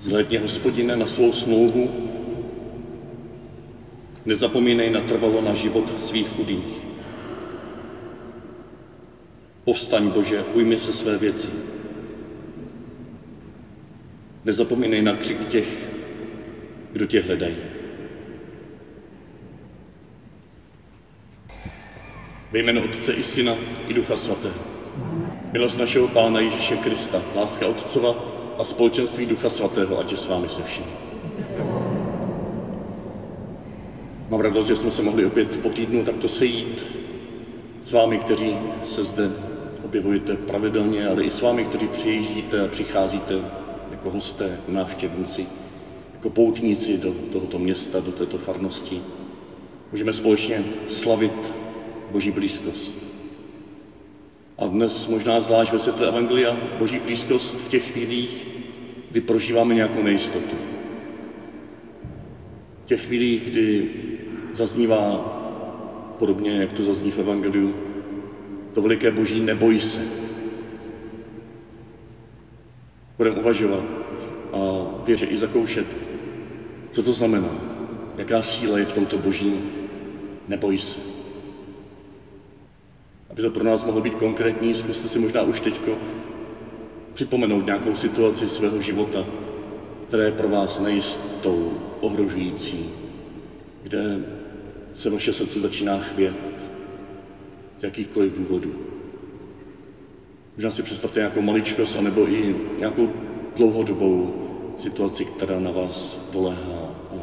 Zhlédně, hospodine, na svou smlouvu, nezapomínej natrvalo na život svých chudých. Povstaň, Bože, ujmi se své věci. Nezapomínej na křik těch, kdo tě hledají. Ve jménu Otce i Syna i Ducha Svatého. Milost našeho Pána Ježíše Krista, láska Otcova a společenství Ducha Svatého, ať je s vámi se vším. Mám radost, že jsme se mohli opět po týdnu takto sejít s vámi, kteří se zde objevujete pravidelně, ale i s vámi, kteří přijíždíte a přicházíte jako hosté, jako návštěvníci, jako poutníci do tohoto města, do této farnosti. Můžeme společně slavit Boží blízkost. A dnes možná zvlášť ve světle Evangelia Boží blízkost v těch chvílích, kdy prožíváme nějakou nejistotu. V těch chvílích, kdy zaznívá podobně, jak to zazní v Evangeliu, to veliké Boží neboj se. Budeme uvažovat a věře i zakoušet, co to znamená, jaká síla je v tomto Božím neboj se. Aby to pro nás mohlo být konkrétní, zkuste si možná už teďko připomenout nějakou situaci svého života, která je pro vás nejistou, ohrožující, kde se vaše srdce začíná chvět z jakýchkoliv důvodů. Možná si představte nějakou maličkost, anebo i nějakou dlouhodobou situaci, která na vás doléhá a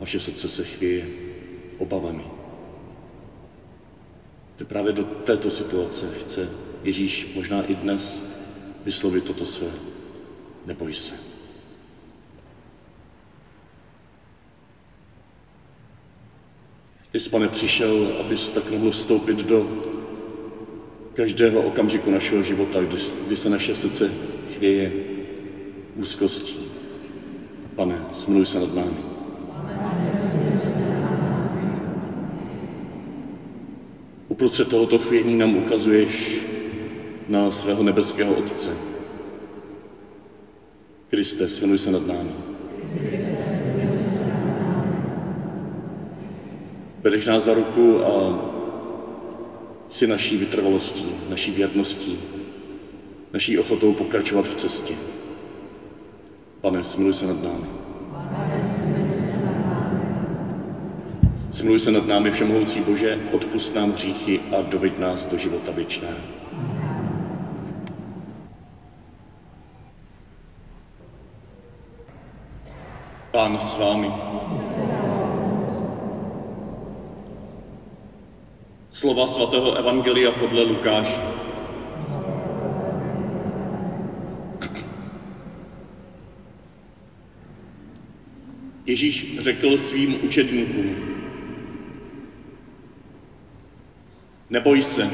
vaše srdce se chvěje obavami. To právě do této situace chce Ježíš možná i dnes vyslovit toto své. Neboj se. Ty jsi, pane, přišel, abys tak mohl vstoupit do každého okamžiku našeho života, kdy, kdy se naše srdce chvěje úzkostí. Pane, smiluj se nad námi. Uprostřed tohoto chvění nám ukazuješ na svého nebeského Otce. Kriste, smiluj se nad námi. Bereš nás za ruku a si naší vytrvalostí, naší věrností, naší ochotou pokračovat v cestě. Pane, smiluj se nad námi. Smiluj se nad námi, Všemohoucí Bože, odpust nám hříchy a doveď nás do života věčného. Pán s vámi. Slova svatého Evangelia podle Lukáše. Ježíš řekl svým učedníkům, neboj se,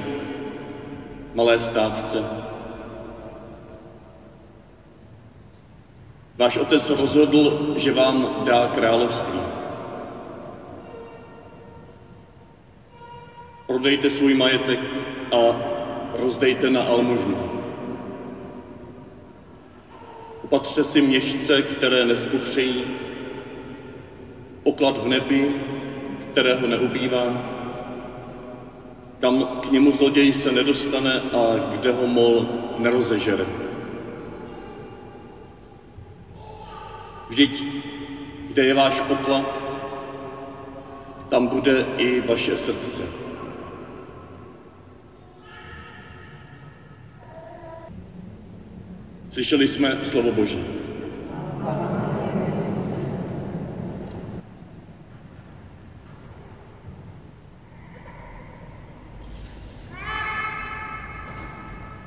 malé státce. Váš otec rozhodl, že vám dá království. Prodejte svůj majetek a rozdejte na almužnu. Opatřte si měšce, které nespuchřejí, poklad v nebi, kterého neubývá, kam k němu zloděj se nedostane a kde ho mol nerozežere. Vždyť, kde je váš poklad, tam bude i vaše srdce. Slyšeli jsme slovo Boží.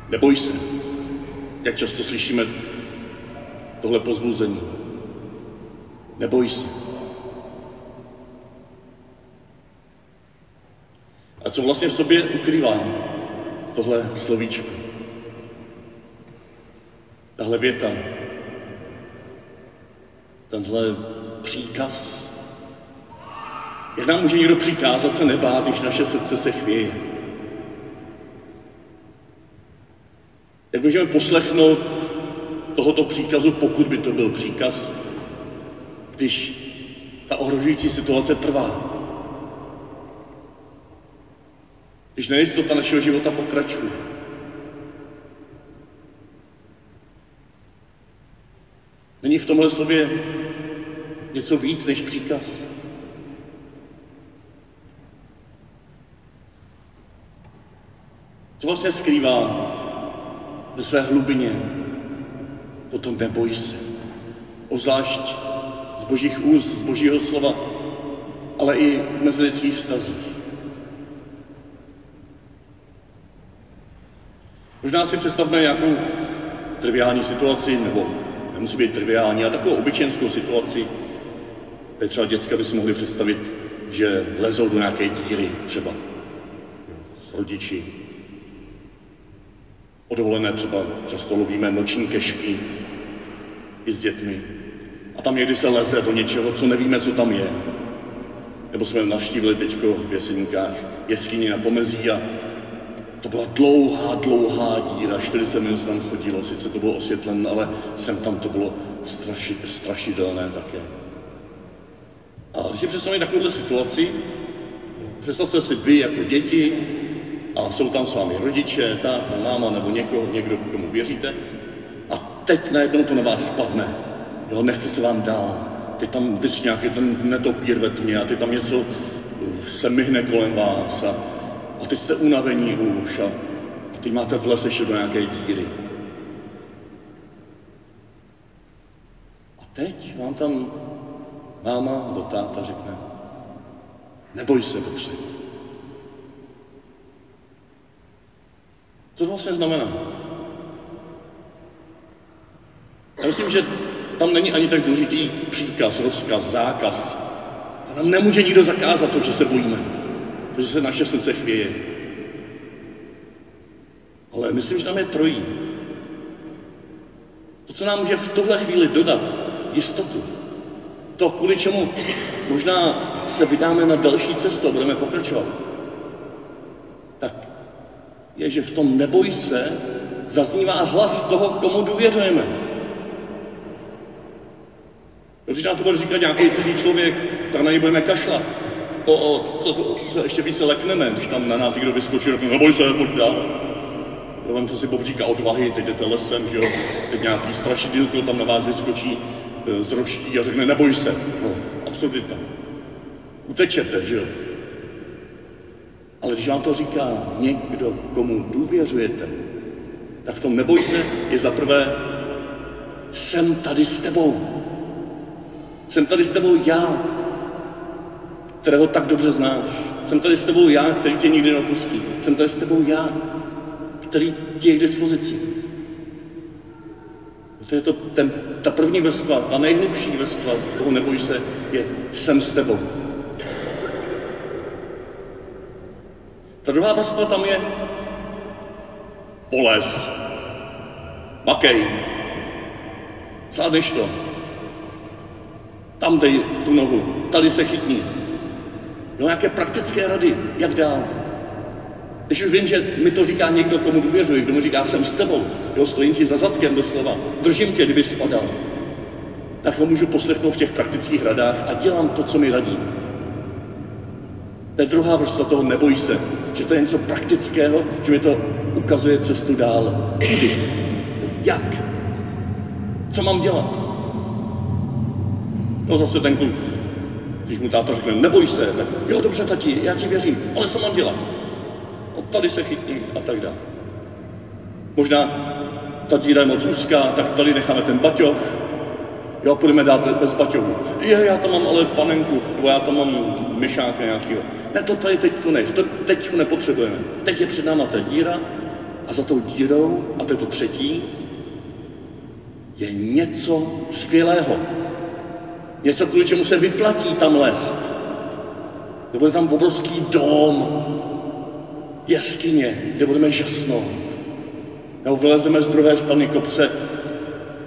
Neboj se, jak často slyšíme tohle pozbuzení. Neboj se. A co vlastně v sobě ukrývá tohle slovíčko? Tahle věta, tenhle příkaz. Jak nám může někdo přikázat se nebát, když naše srdce se chvěje? Jak můžeme poslechnout tohoto příkazu, pokud by to byl příkaz, když ta ohrožující situace trvá. Když nejistota našeho života pokračuje. Není v tomhle slově něco víc než příkaz. Co vlastně skrývá ve své hlubině potom neboj se. Obzvlášť z božích úst, z božího slova, ale i v mezilidských vztazích. Možná si představme nějakou triviální situaci, nebo nemusí být triviální, ale takovou obyčejnskou situaci, kde třeba děcka by si mohli představit, že lezou do nějaké díry třeba s rodiči. Odvolené třeba často lovíme noční kešky i s dětmi. A tam někdy se leze do něčeho, co nevíme, co tam je. Nebo jsme navštívili teďko v Jeseníkách jeskyni na pomezí a to byla dlouhá, dlouhá díra, 40 minut se tam chodilo, sice to bylo osvětlené, ale sem tam to bylo straši, strašidelné také. A když si představíme takovouhle situaci, představte si vy jako děti a jsou tam s vámi rodiče, táta, máma nebo něko, někdo, komu věříte a teď najednou to na vás spadne. Jo, nechce se vám dál. Teď tam vysí nějaký ten netopír ve tmě a ty tam něco se myhne kolem vás a a teď jste unavení už a teď máte v lese ještě do nějaké díry. A teď vám tam máma nebo táta řekne, neboj se, Petře. Co to vlastně znamená? Já myslím, že tam není ani tak důležitý příkaz, rozkaz, zákaz. To nám nemůže nikdo zakázat to, že se bojíme protože se naše srdce chvěje. Ale myslím, že tam je trojí. To, co nám může v tuhle chvíli dodat jistotu, to, kvůli čemu možná se vydáme na další cestu a budeme pokračovat, tak je, že v tom neboj se zaznívá hlas toho, komu důvěřujeme. Když nám to bude říkat nějaký cizí člověk, tak na něj budeme kašlat o, o co se ještě více lekneme, když tam na nás někdo vyskočí, řekne, neboj se, pojď dál. Jo, vem to si říká odvahy, teď jdete lesem, že jo, teď nějaký strašidilko tam na vás vyskočí e, z roští a řekne, neboj se. No, absurdita. Utečete, že jo. Ale když vám to říká někdo, komu důvěřujete, tak v tom neboj se je za prvé, jsem tady s tebou. Jsem tady s tebou já, kterého tak dobře znáš. Jsem tady s tebou já, který tě nikdy neopustí. Jsem tady s tebou já, který tě je k dispozici. To je to, ten, ta první vrstva, ta nejhlubší vrstva toho neboj se, je jsem s tebou. Ta druhá vrstva tam je polez, makej, zvládneš to, tam dej tu nohu, tady se chytni, No nějaké praktické rady, jak dál. Když už vím, že mi to říká někdo, komu důvěřuji, kdo mu říká, jsem s tebou, jo, stojím ti za zadkem doslova, držím tě, kdyby spadal, tak ho můžu poslechnout v těch praktických radách a dělám to, co mi radí. To je druhá vrstva toho neboj se, že to je něco praktického, že mi to ukazuje cestu dál. Kdy? Jak? Co mám dělat? No zase ten kluk když mu táta řekne, neboj se, tak jo, dobře, tati, já ti věřím, ale co mám dělat? No, tady se chytni a tak dále. Možná ta díra je moc úzká, tak tady necháme ten baťoch, jo, půjdeme dát bez baťohu. Je, já tam mám ale panenku, nebo já tam mám myšáka nějakého. Ne, to tady teď nech, to teď nepotřebujeme. Teď je před náma ta díra a za tou dírou, a to je to třetí, je něco skvělého. Něco, kvůli čemu se vyplatí tam lézt. Nebo tam obrovský dom, jeskyně, kde budeme žasnout. Nebo vylezeme z druhé strany kopce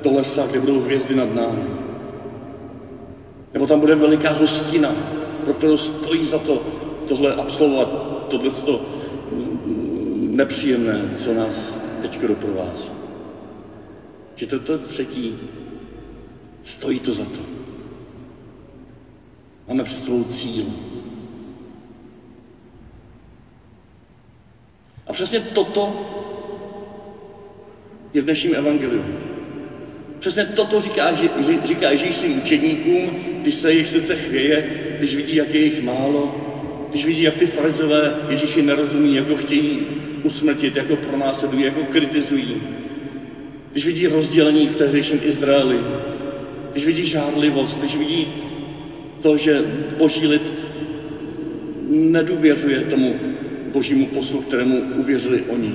do lesa, kde budou hvězdy nad námi. Nebo tam bude veliká hostina, pro kterou stojí za to tohle absolvovat, tohle to nepříjemné, co nás teď doprovází. že toto třetí stojí to za to. Máme před sebou cíl. A přesně toto je v dnešním evangeliu. Přesně toto říká, říká Ježíš svým učedníkům, když se jich sice chvěje, když vidí, jak je jich málo, když vidí, jak ty farizové Ježíši nerozumí, jak ho chtějí usmrtit, jak ho pronásledují, jak ho kritizují. Když vidí rozdělení v tehdejším Izraeli, když vidí žárlivost, když vidí to, že boží lid nedůvěřuje tomu božímu poslu, kterému uvěřili oni.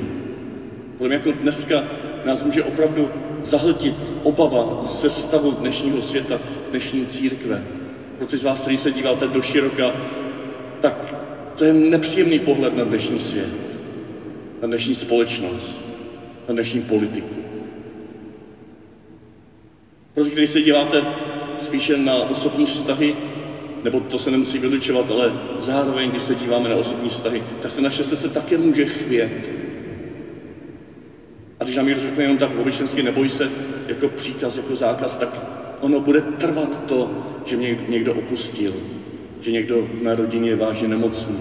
Protože jako dneska nás může opravdu zahltit obava ze stavu dnešního světa, dnešní církve. Pro ty z vás, kteří se díváte do široka, tak to je nepříjemný pohled na dnešní svět, na dnešní společnost, na dnešní politiku. Protože když se díváte spíše na osobní vztahy, nebo to se nemusí vylučovat, ale zároveň, když se díváme na osobní vztahy, tak se naše se také může chvět. A když nám Ježíš řekne jenom tak obyčensky neboj se, jako příkaz, jako zákaz, tak ono bude trvat to, že mě někdo opustil, že někdo v mé rodině je vážně nemocný,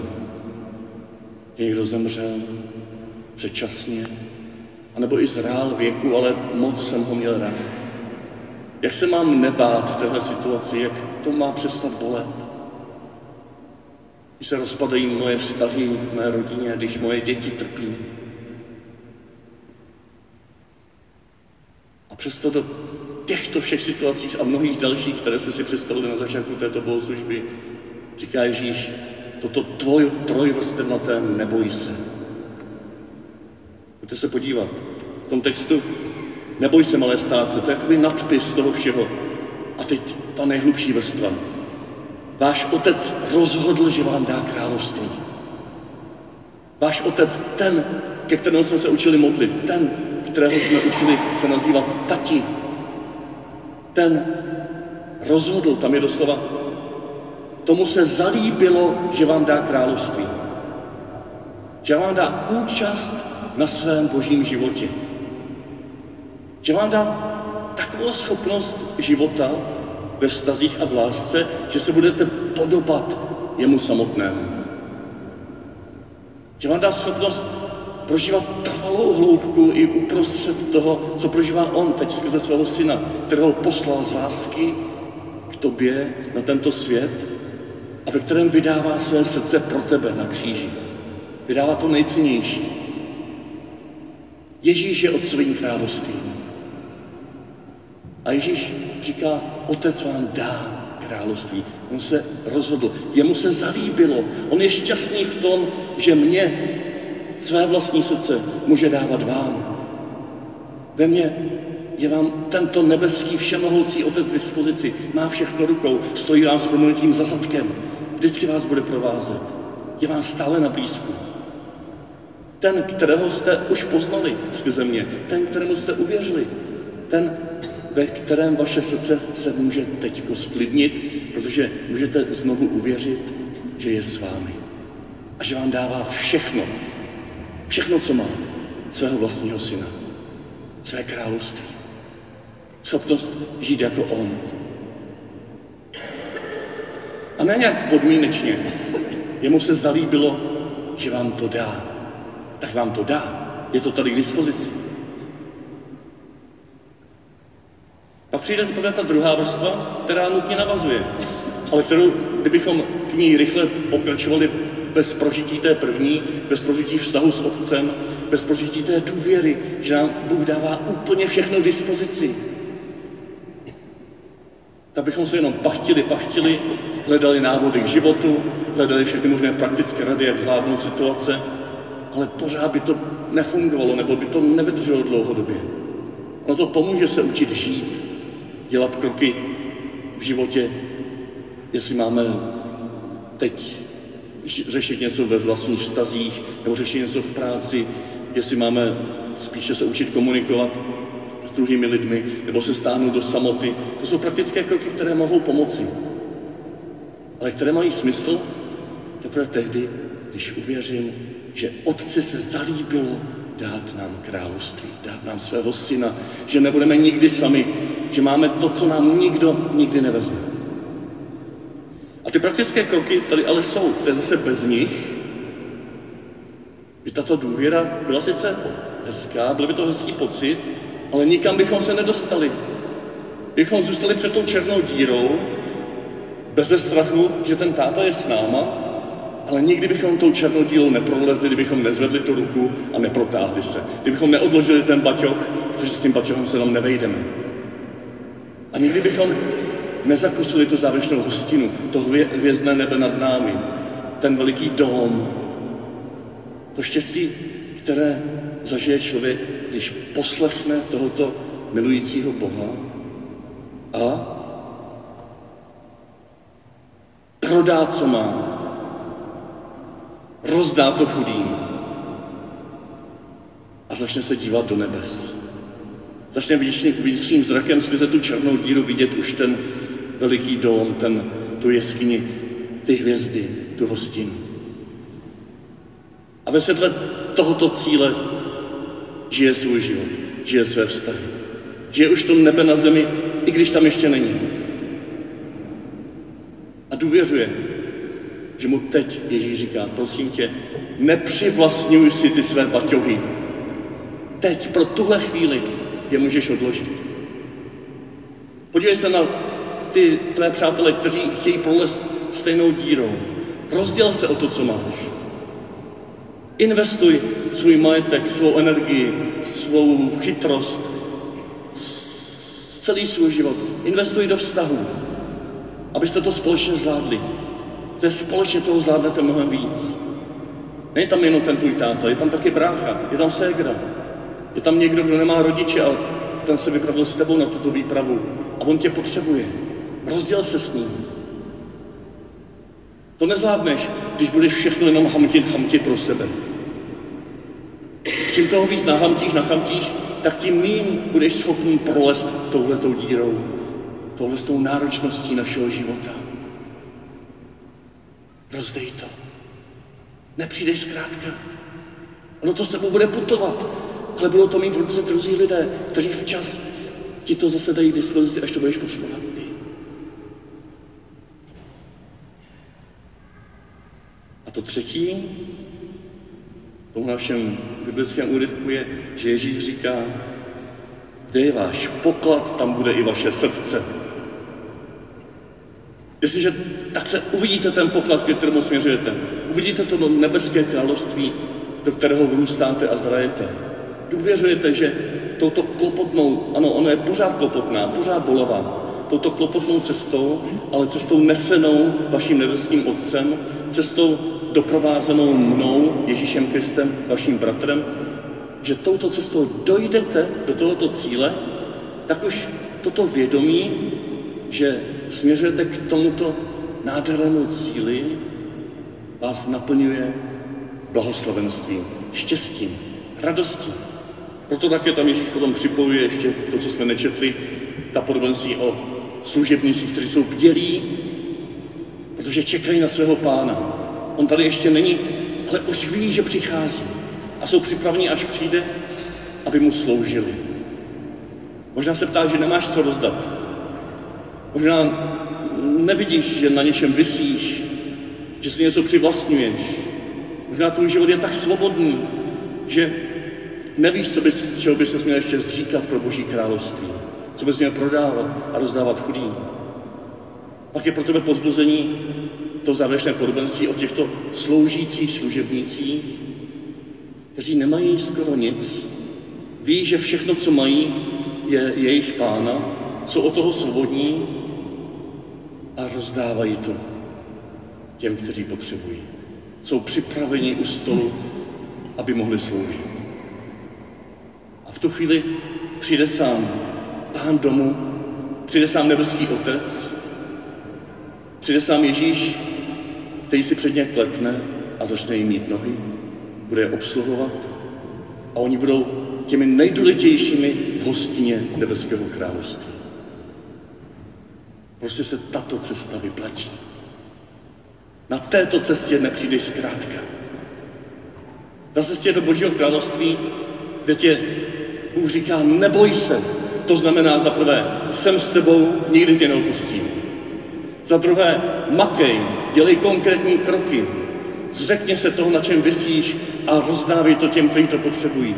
že někdo zemřel předčasně, anebo i zrál věku, ale moc jsem ho měl rád. Jak se mám nebát v téhle situaci, jak to má přestat bolet? Když se rozpadají moje vztahy v mé rodině, když moje děti trpí. A přesto do těchto všech situacích a mnohých dalších, které jste si představili na začátku této bohoslužby, říká Ježíš, toto tvoj trojvrstevnaté neboj se. Pojďte se podívat. V tom textu Neboj se, malé stáce, to je jakoby nadpis toho všeho. A teď ta nejhlubší vrstva. Váš otec rozhodl, že vám dá království. Váš otec, ten, ke kterému jsme se učili modlit, ten, kterého jsme učili se nazývat tati, ten rozhodl, tam je doslova, tomu se zalíbilo, že vám dá království. Že vám dá účast na svém božím životě. Že vám dá takovou schopnost života ve vztazích a v lásce, že se budete podobat jemu samotnému. Že vám dá schopnost prožívat trvalou hloubku i uprostřed toho, co prožívá on teď skrze svého syna, kterého poslal z lásky k tobě na tento svět a ve kterém vydává své srdce pro tebe na kříži. Vydává to nejcennější. Ježíš je od svým královstvím. A Ježíš říká, otec vám dá království. On se rozhodl, jemu se zalíbilo. On je šťastný v tom, že mě své vlastní srdce může dávat vám. Ve mně je vám tento nebeský všemohoucí otec v dispozici, má všechno rukou, stojí vám s proměnutím za zadkem, vždycky vás bude provázet, je vám stále na blízku. Ten, kterého jste už poznali skrze mě, ten, kterému jste uvěřili, ten, ve kterém vaše srdce se může teď sklidnit, protože můžete znovu uvěřit, že je s vámi. A že vám dává všechno, všechno, co má, svého vlastního syna, své království. Schopnost žít jako on. A ne nějak podmínečně. Jemu se zalíbilo, že vám to dá. Tak vám to dá. Je to tady k dispozici. Přijde teprve ta druhá vrstva, která nutně navazuje, ale kterou, kdybychom k ní rychle pokračovali bez prožití té první, bez prožití vztahu s Otcem, bez prožití té důvěry, že nám Bůh dává úplně všechno k dispozici. Tak bychom se jenom pachtili, pachtili, hledali návody k životu, hledali všechny možné praktické rady, jak zvládnout situace, ale pořád by to nefungovalo, nebo by to nevydrželo dlouhodobě. Ono to pomůže se učit žít, dělat kroky v životě, jestli máme teď řešit něco ve vlastních vztazích, nebo řešit něco v práci, jestli máme spíše se učit komunikovat s druhými lidmi, nebo se stáhnout do samoty. To jsou praktické kroky, které mohou pomoci. Ale které mají smysl teprve tehdy, když uvěřím, že Otci se zalíbilo dát nám království, dát nám svého syna, že nebudeme nikdy sami, že máme to, co nám nikdo nikdy nevezme. A ty praktické kroky tady ale jsou, to je zase bez nich, že tato důvěra byla sice hezká, byl by to hezký pocit, ale nikam bychom se nedostali. Bychom zůstali před tou černou dírou, bez strachu, že ten táta je s náma, ale nikdy bychom tou černou dílou neprolezli, kdybychom nezvedli tu ruku a neprotáhli se. Kdybychom neodložili ten baťoch, protože s tím baťohem se tam nevejdeme. A nikdy bychom nezakusili tu závěrečnou hostinu, to hvězdné nebe nad námi, ten veliký dom, to štěstí, které zažije člověk, když poslechne tohoto milujícího Boha a prodá, co má, rozdá to chudým a začne se dívat do nebes. Začne vnitřním zrakem skrze tu černou díru vidět už ten veliký dom, ten, tu jeskyni, ty hvězdy, tu hostinu. A ve světle tohoto cíle žije svůj život, žije své vztahy. Žije už to nebe na zemi, i když tam ještě není. A důvěřuje, že mu teď Ježíš říká, prosím tě, nepřivlastňuj si ty své baťohy. Teď, pro tuhle chvíli, je můžeš odložit. Podívej se na ty tvé přátelé, kteří chtějí prolez stejnou dírou. Rozděl se o to, co máš. Investuj svůj majetek, svou energii, svou chytrost, celý svůj život. Investuj do vztahu, abyste to společně zvládli. Je společně toho zvládnete mnohem víc. Není tam jenom ten tvůj táta, je tam taky brácha, je tam ségra. Je tam někdo, kdo nemá rodiče a ten se vypravil s tebou na tuto výpravu a on tě potřebuje. Rozděl se s ním. To nezvládneš, když budeš všechno jenom hamtit, hamtit pro sebe. Čím toho víc nahamtíš, nachamtíš, tak tím méně budeš schopný prolest touhletou dírou, touhletou náročností našeho života. Rozdej to. Nepřijdeš zkrátka. Ono to s tebou bude putovat, ale budou to mít v ruce druzí lidé, kteří včas ti to zase dají k dispozici, až to budeš potřebovat ty. A to třetí, v našem biblickém úryvku je, že Ježíš říká, kde je váš poklad, tam bude i vaše srdce. Jestliže tak se uvidíte ten poklad, ke kterému směřujete, uvidíte to nebeské království, do kterého vrůstáte a zrajete. Důvěřujete, že touto klopotnou, ano, ono je pořád klopotná, pořád bolavá, touto klopotnou cestou, ale cestou nesenou vaším nebeským Otcem, cestou doprovázenou mnou, Ježíšem Kristem, vaším bratrem, že touto cestou dojdete do tohoto cíle, tak už toto vědomí, že směřujete k tomuto nádhernému cíli, vás naplňuje blahoslavenstvím, štěstím, radostí. Proto také tam Ježíš potom připojuje ještě to, co jsme nečetli, ta podobenství o služebnících, kteří jsou bdělí, protože čekají na svého pána. On tady ještě není, ale už ví, že přichází a jsou připraveni, až přijde, aby mu sloužili. Možná se ptá, že nemáš co rozdat. Možná nevidíš, že na něčem vysíš, že si něco přivlastňuješ. Možná tvůj život je tak svobodný, že nevíš, co bys, čeho bys se měl ještě zříkat pro Boží království, co bys měl prodávat a rozdávat chudým. Pak je pro tebe pozbuzení to závěrečné podobenství o těchto sloužících služebnících, kteří nemají skoro nic, ví, že všechno, co mají, je jejich pána, jsou od toho svobodní a rozdávají to těm, kteří potřebují. Jsou připraveni u stolu, aby mohli sloužit. A v tu chvíli přijde sám pán domu, přijde sám nebeský otec, přijde sám Ježíš, který si před ně klekne a začne jim mít nohy, bude je obsluhovat a oni budou těmi nejdůležitějšími v hostině nebeského království. Prostě se tato cesta vyplatí. Na této cestě nepřijdeš zkrátka. Na cestě do Božího království kde tě Bůh říká, neboj se. To znamená za prvé, jsem s tebou, nikdy tě neopustím. Za druhé, makej, dělej konkrétní kroky. Zřekně se toho, na čem vysíš a rozdávej to těm, kteří to potřebují.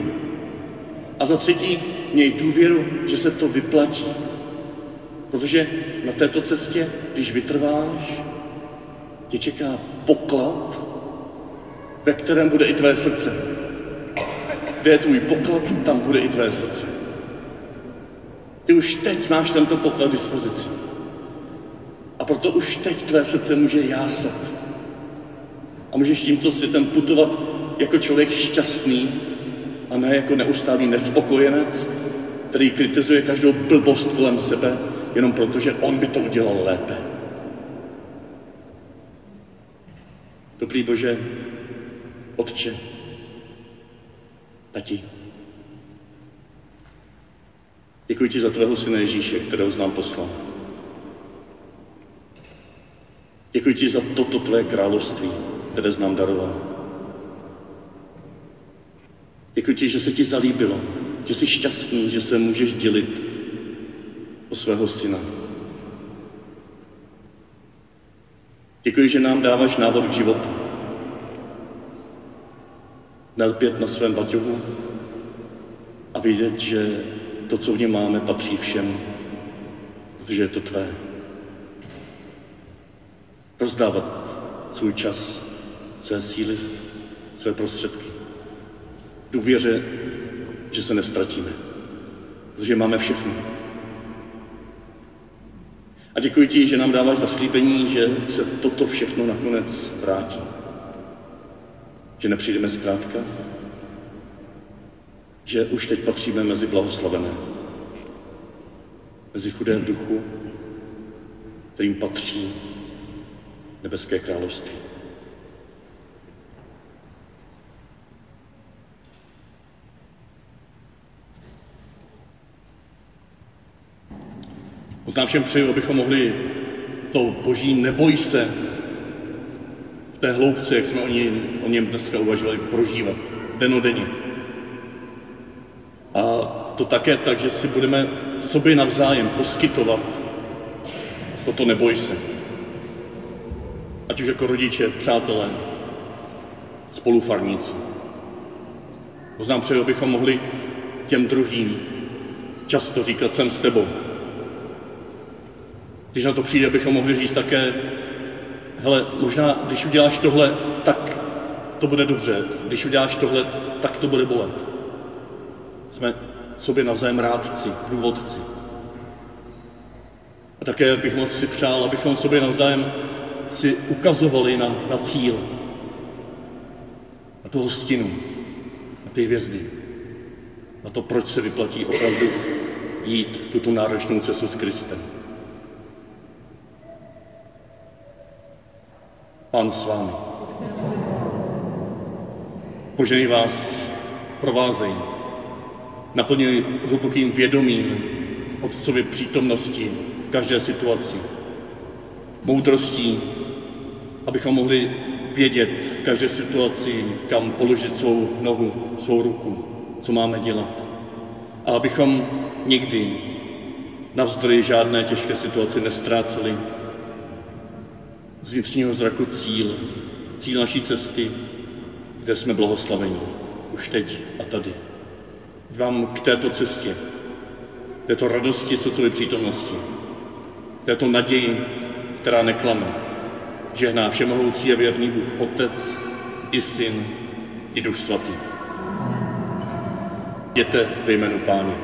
A za třetí, měj důvěru, že se to vyplatí. Protože na této cestě, když vytrváš, tě čeká poklad, ve kterém bude i tvé srdce. Kde je tvůj poklad, tam bude i tvé srdce. Ty už teď máš tento poklad dispozici. A proto už teď tvé srdce může jásat. A můžeš tímto světem putovat jako člověk šťastný a ne jako neustálý nespokojenec, který kritizuje každou blbost kolem sebe, jenom proto, že on by to udělal lépe. Dobrý Bože, Otče, Tati, děkuji ti za tvého syna Ježíše, kterého znám poslal. Děkuji ti za toto tvé království, které znám daroval. Děkuji ti, že se ti zalíbilo, že jsi šťastný, že se můžeš dělit o svého syna. Děkuji, že nám dáváš návod k životu. Nelpět na svém baťovu a vidět, že to, co v něm máme, patří všem, protože je to tvé. Rozdávat svůj čas, své síly, své prostředky. Důvěře, že se nestratíme, protože máme všechno. Děkuji ti, že nám dáváš zaslíbení, že se toto všechno nakonec vrátí. Že nepřijdeme zkrátka, že už teď patříme mezi blahoslavené, mezi chudé v duchu, kterým patří nebeské království. Moc nám všem přeju, abychom mohli to boží neboj se v té hloubce, jak jsme o, ní, o něm dneska uvažovali, prožívat denodenně. A to také tak, že si budeme sobě navzájem poskytovat toto neboj se. Ať už jako rodiče, přátelé, spolufarníci. Moc nám přeju, abychom mohli těm druhým často říkat, jsem s tebou, když na to přijde, bychom mohli říct také, hele, možná, když uděláš tohle, tak to bude dobře. Když uděláš tohle, tak to bude bolet. Jsme sobě navzájem rádci, průvodci. A také bych moc si přál, abychom sobě navzájem si ukazovali na, na cíl, na tu hostinu, na ty hvězdy, na to, proč se vyplatí opravdu jít tuto náročnou cestu s Kristem. Pán s vámi. Požený vás provázej. Naplňuj hlubokým vědomím Otcově přítomnosti v každé situaci. Moudrostí, abychom mohli vědět v každé situaci, kam položit svou nohu, svou ruku, co máme dělat. A abychom nikdy navzdory žádné těžké situaci nestráceli z vnitřního zraku cíl, cíl naší cesty, kde jsme blahoslaveni, už teď a tady. Vám k této cestě, této radosti srdcové přítomnosti, této naději, která neklame, žehná všemohoucí a věrný Bůh, Otec i Syn i Duch Svatý. Jděte ve jménu Páně.